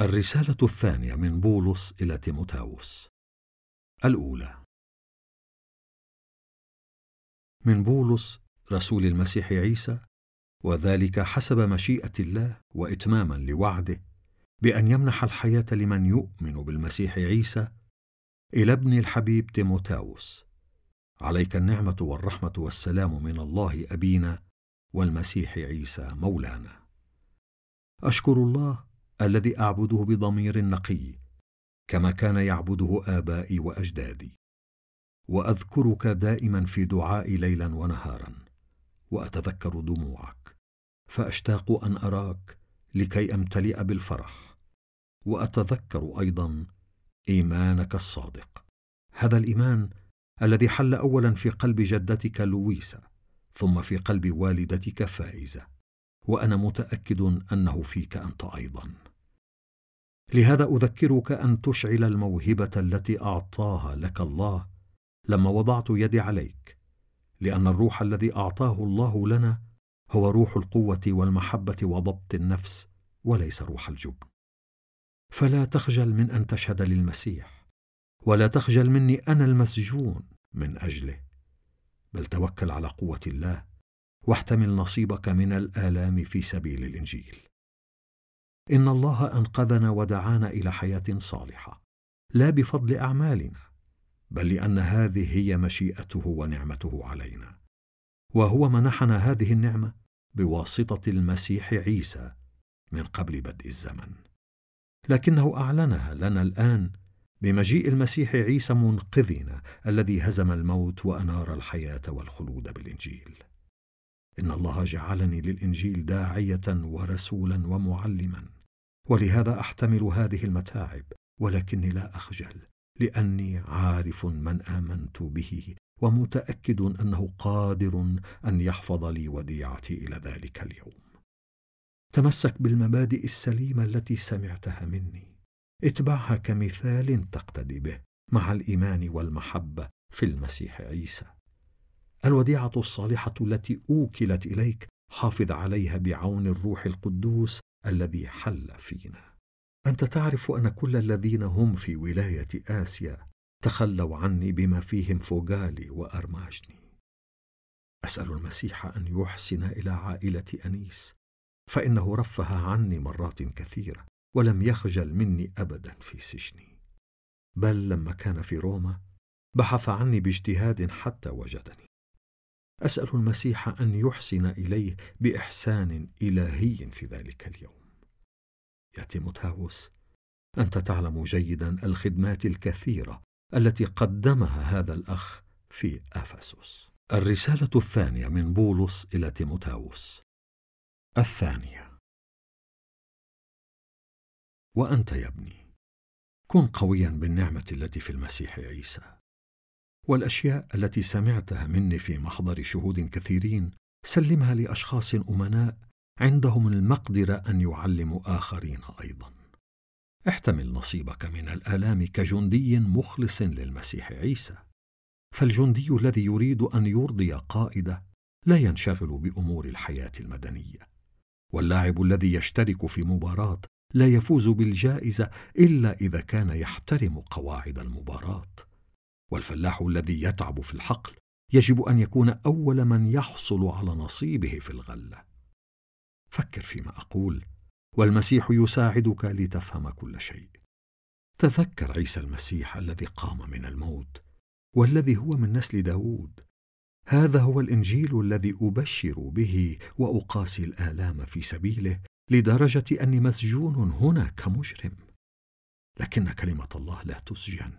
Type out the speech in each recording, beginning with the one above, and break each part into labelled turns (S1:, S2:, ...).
S1: الرسالة الثانية من بولس إلى تيموتاوس. الأولى. من بولس رسول المسيح عيسى وذلك حسب مشيئة الله وإتماما لوعده بأن يمنح الحياة لمن يؤمن بالمسيح عيسى إلى ابن الحبيب تيموتاوس. عليك النعمة والرحمة والسلام من الله أبينا والمسيح عيسى مولانا. أشكر الله الذي أعبده بضمير نقي كما كان يعبده آبائي وأجدادي. وأذكرك دائما في دعائي ليلا ونهارا وأتذكر دموعك فأشتاق أن أراك لكي أمتلئ بالفرح. وأتذكر أيضا إيمانك الصادق. هذا الإيمان الذي حل اولا في قلب جدتك لويسا ثم في قلب والدتك فائزة. وأنا متأكد أنه فيك أنت أيضا. لهذا أذكرك أن تشعل الموهبة التي أعطاها لك الله لما وضعت يدي عليك لأن الروح الذي أعطاه الله لنا هو روح القوة والمحبة وضبط النفس وليس روح الجبن. فلا تخجل من أن تشهد للمسيح ولا تخجل مني أنا المسجون من أجله بل توكل على قوة الله واحتمل نصيبك من الآلام في سبيل الإنجيل. إن الله أنقذنا ودعانا إلى حياة صالحة. لا بفضل أعمالنا بل لأن هذه هي مشيئته ونعمته علينا. وهو منحنا هذه النعمة بواسطة المسيح عيسى من قبل بدء الزمن. لكنه أعلنها لنا الآن بمجيء المسيح عيسى منقذنا الذي هزم الموت وأنار الحياة والخلود بالإنجيل. إن الله جعلني للإنجيل داعية ورسولا ومعلما. ولهذا أحتمل هذه المتاعب ولكني لا أخجل لأني عارف من آمنت به ومتأكد أنه قادر أن يحفظ لي وديعتي إلى ذلك اليوم. تمسك بالمبادئ السليمة التي سمعتها مني. اتبعها كمثال تقتدي به مع الإيمان والمحبة في المسيح عيسى. الوديعة الصالحة التي أوكلت إليك حافظ عليها بعون الروح القدوس الذي حل فينا. أنت تعرف أن كل الذين هم في ولاية آسيا تخلوا عني بما فيهم فوغالي وأرماجني. أسأل المسيح أن يحسن إلى عائلة أنيس فإنه رفه عني مرات كثيرة ولم يخجل مني ابدا في سجني. بل لما كان في روما بحث عني باجتهاد حتى وجدني. أسأل المسيح أن يحسن إليه بإحسان إلهي في ذلك اليوم. يا تيموثاوس أنت تعلم جيدا الخدمات الكثيرة التي قدمها هذا الأخ في أفسس. الرسالة الثانية من بولس إلى تيموثاوس الثانية. وأنت يا ابني كن قويا بالنعمة التي في المسيح عيسى. والأشياء التي سمعتها مني في محضر شهود كثيرين سلمها لأشخاص أمناء عندهم المقدرة أن يعلموا آخرين أيضا. احتمل نصيبك من الآلام كجندي مخلص للمسيح عيسى. فالجندي الذي يريد أن يرضي قائده لا ينشغل بأمور الحياة المدنية. واللاعب الذي يشترك في مباراة لا يفوز بالجائزة إلا إذا كان يحترم قواعد المباراة. والفلاح الذي يتعب في الحقل يجب أن يكون أول من يحصل على نصيبه في الغلة. فكر فيما أقول والمسيح يساعدك لتفهم كل شيء. تذكر عيسى المسيح الذي قام من الموت والذي هو من نسل داود. هذا هو الإنجيل الذي أبشر به وأقاسي الآلام في سبيله لدرجة أني مسجون هنا كمجرم. لكن كلمة الله لا تسجن.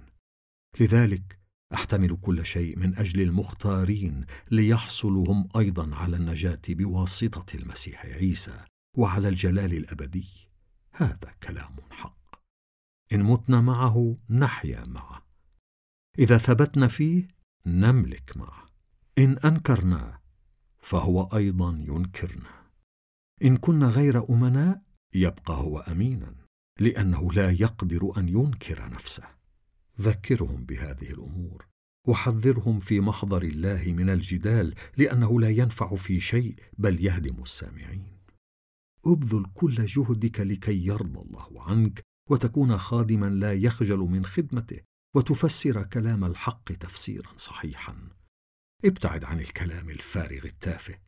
S1: لذلك أحتمل كل شيء من أجل المختارين ليحصلوا هم أيضا على النجاة بواسطة المسيح عيسى وعلى الجلال الأبدي. هذا كلام حق. إن متنا معه نحيا معه. إذا ثبتنا فيه نملك معه. إن انكرناه فهو أيضا ينكرنا. إن كنا غير أمناء يبقى هو امينا لأنه لا يقدر أن ينكر نفسه. ذكرهم بهذه الأمور وحذرهم في محضر الله من الجدال لأنه لا ينفع في شيء بل يهدم السامعين. ابذل كل جهدك لكي يرضى الله عنك وتكون خادما لا يخجل من خدمته وتفسر كلام الحق تفسيرا صحيحا. ابتعد عن الكلام الفارغ التافه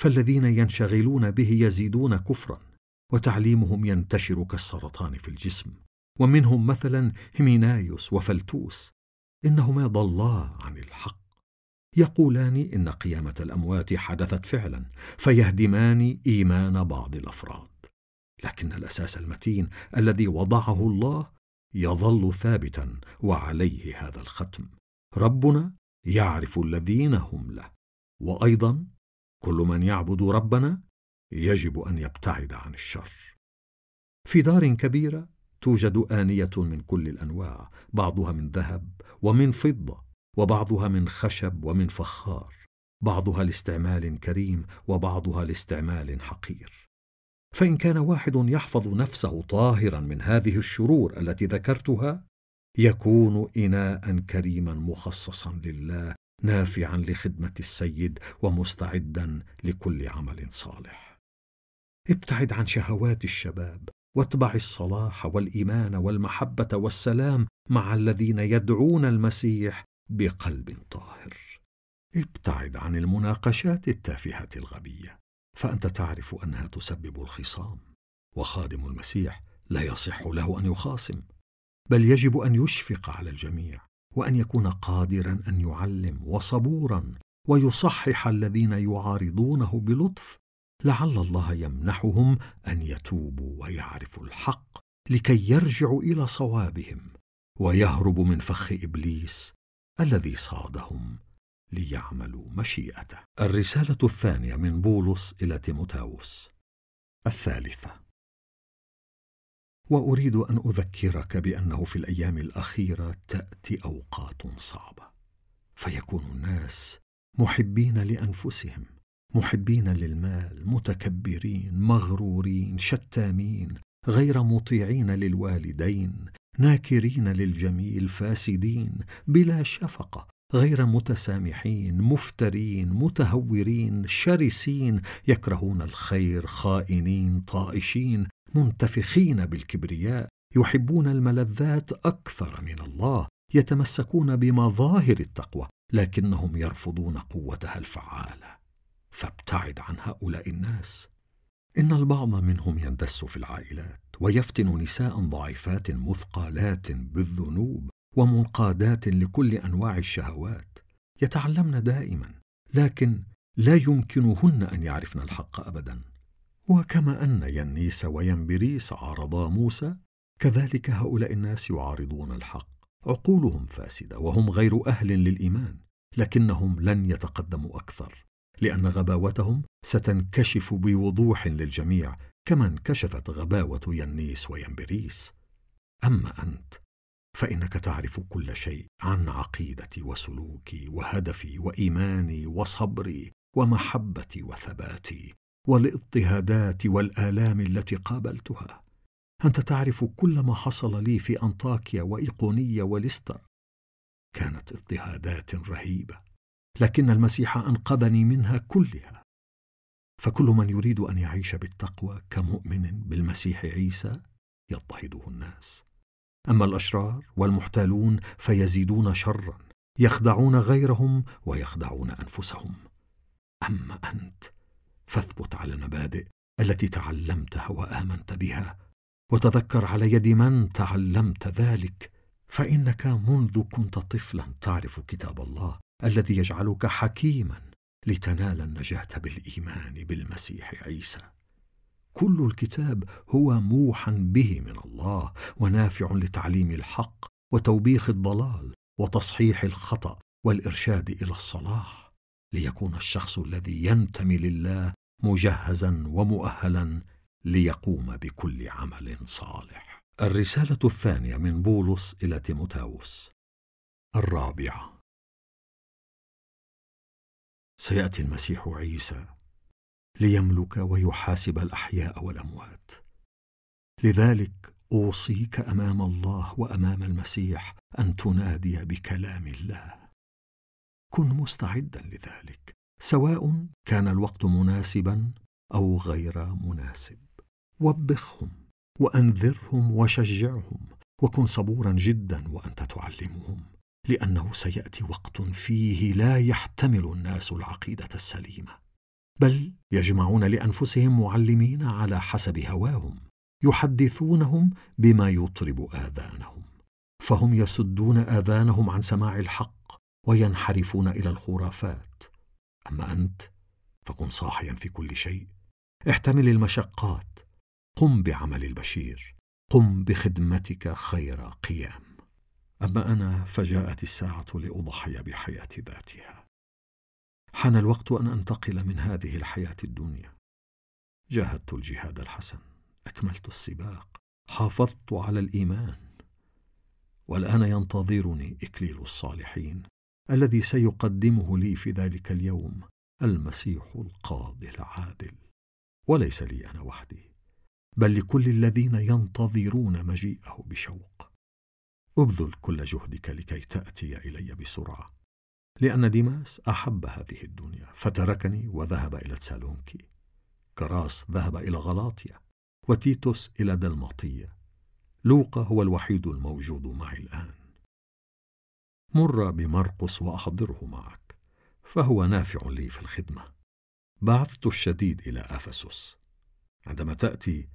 S1: فالذين ينشغلون به يزيدون كفرا وتعليمهم ينتشر كالسرطان في الجسم. ومنهم مثلا هيمينايوس وفلتوس. إنهما ضلا عن الحق. يقولان إن قيامة الأموات حدثت فعلا فيهدمان إيمان بعض الأفراد. لكن الأساس المتين الذي وضعه الله يظل ثابتا وعليه هذا الختم. ربنا يعرف الذين هم له. وأيضا كل من يعبد ربنا يجب أن يبتعد عن الشر. في دار كبيرة توجد آنية من كل الأنواع بعضها من ذهب ومن فضة وبعضها من خشب ومن فخار بعضها لاستعمال كريم وبعضها لاستعمال حقير. فإن كان واحد يحفظ نفسه طاهرا من هذه الشرور التي ذكرتها يكون اناء كريما مخصصا لله نافعا لخدمة السيد ومستعدا لكل عمل صالح. ابتعد عن شهوات الشباب واتبع الصلاح والإيمان والمحبة والسلام مع الذين يدعون المسيح بقلب طاهر. ابتعد عن المناقشات التافهة الغبية فأنت تعرف أنها تسبب الخصام وخادم المسيح لا يصح له أن يخاصم بل يجب أن يشفق على الجميع وأن يكون قادرا أن يعلم وصبورا ويصحح الذين يعارضونه بلطف لعل الله يمنحهم أن يتوبوا ويعرفوا الحق لكي يرجعوا إلى صوابهم ويهربوا من فخ إبليس الذي صادهم ليعملوا مشيئته. الرسالة الثانية من بولس إلى تيموتاوس. الثالثة. وأريد أن أذكرك بأنه في الأيام الأخيرة تأتي أوقات صعبة فيكون الناس محبين لأنفسهم. محبين للمال متكبرين مغرورين شتامين غير مطيعين للوالدين ناكرين للجميل فاسدين بلا شفقة غير متسامحين مفترين متهورين شرسين يكرهون الخير خائنين طائشين منتفخين بالكبرياء يحبون الملذات أكثر من الله يتمسكون بمظاهر التقوى لكنهم يرفضون قوتها الفعالة. فابتعد عن هؤلاء الناس. إن البعض منهم يندس في العائلات ويفتن نساء ضعيفات مثقالات بالذنوب ومنقادات لكل أنواع الشهوات يتعلمن دائما لكن لا يمكنهن أن يعرفن الحق ابدا. وكما أن ينيس وينبريس عارضا موسى كذلك هؤلاء الناس يعارضون الحق. عقولهم فاسدة وهم غير أهل للإيمان لكنهم لن يتقدموا أكثر. لأن غباوتهم ستنكشف بوضوح للجميع كما انكشفت غباوة ينيس وينبريس. أما أنت فإنك تعرف كل شيء عن عقيدتي وسلوكي وهدفي وإيماني وصبري ومحبتي وثباتي والاضطهادات والآلام التي قابلتها. أنت تعرف كل ما حصل لي في أنطاكيا وإيقونية وليستر. كانت اضطهادات رهيبة. لكن المسيح أنقذني منها كلها. فكل من يريد أن يعيش بالتقوى كمؤمن بالمسيح عيسى يضطهده الناس. أما الأشرار والمحتالون فيزيدون شرا يخدعون غيرهم ويخدعون أنفسهم. أما أنت فاثبت على المبادئ التي تعلمتها وآمنت بها وتذكر على يد من تعلمت ذلك فإنك منذ كنت طفلا تعرف كتاب الله. الذي يجعلك حكيما لتنال النجاة بالإيمان بالمسيح عيسى. كل الكتاب هو موحى به من الله ونافع لتعليم الحق وتوبيخ الضلال وتصحيح الخطأ والإرشاد إلى الصلاح. ليكون الشخص الذي ينتمي لله مجهزا ومؤهلا ليقوم بكل عمل صالح. الرسالة الثانية من بولس إلى تيموتاوس. الرابعة. سيأتي المسيح عيسى ليملك ويحاسب الأحياء والأموات. لذلك أوصيك أمام الله وأمام المسيح أن تنادي بكلام الله. كن مستعدا لذلك سواء كان الوقت مناسبا أو غير مناسب. وبخهم وأنذرهم وشجعهم وكن صبورا جدا وأنت تعلمهم. لأنه سيأتي وقت فيه لا يحتمل الناس العقيدة السليمة بل يجمعون لأنفسهم معلمين على حسب هواهم يحدثونهم بما يطرب آذانهم فهم يسدون آذانهم عن سماع الحق وينحرفون إلى الخرافات. أما أنت فكن صاحيا في كل شيء احتمل المشقات قم بعمل البشير قم بخدمتك خير قيام. أما أنا فجاءت الساعة لأضحي بحياة ذاتها. حان الوقت أن أنتقل من هذه الحياة الدنيا. جاهدت الجهاد الحسن أكملت السباق حافظت على الإيمان. والآن ينتظرني إكليل الصالحين الذي سيقدمه لي في ذلك اليوم المسيح القاضي العادل. وليس لي أنا وحدي بل لكل الذين ينتظرون مجيئه بشوق. ابذل كل جهدك لكي تأتي إلي بسرعة لأن ديماس أحب هذه الدنيا فتركني وذهب إلى تسالونكي. كراس ذهب إلى غلاطيا وتيتوس إلى دلماطية. لوقا هو الوحيد الموجود معي الآن. مر بمرقس وأحضره معك فهو نافع لي في الخدمة. بعثت الشديد إلى أفسس. عندما تأتي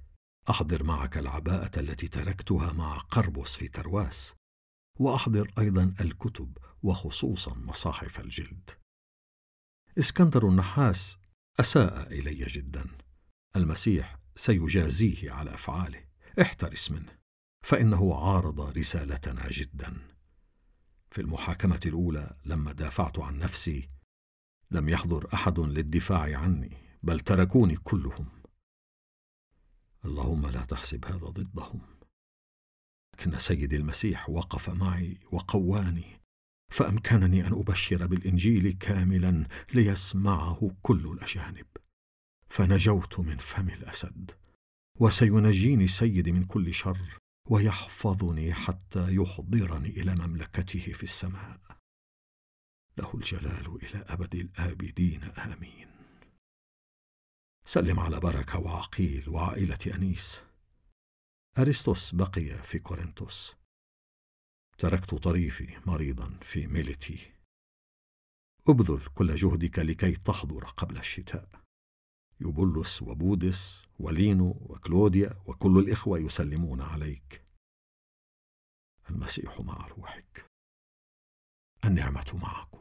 S1: أحضر معك العباءة التي تركتها مع قربس في ترواس وأحضر أيضا الكتب وخصوصا مصاحف الجلد. إسكندر النحاس أساء إلي جدا. المسيح سيجازيه على أفعاله. احترس منه فإنه عارض رسالتنا جدا. في المحاكمة الأولى لما دافعت عن نفسي لم يحضر أحد للدفاع عني بل تركوني كلهم. اللهم لا تحسب هذا ضدهم. لكن سيدي المسيح وقف معي وقواني فأمكنني أن أبشر بالإنجيل كاملا ليسمعه كل الأجانب. فنجوت من فم الأسد وسينجيني سيدي من كل شر ويحفظني حتى يحضرني إلى مملكته في السماء. له الجلال إلى أبد الآبدين آمين. سلم على بركة وعقيل وعائلة أنيس. أرسطس بقي في كورنثوس. تركت طريفي مريضا في ميليتي. أبذل كل جهدك لكي تحضر قبل الشتاء. يوبولس وبودس ولينو وكلوديا وكل الإخوة يسلمون عليك. المسيح مع روحك. النعمة معكم.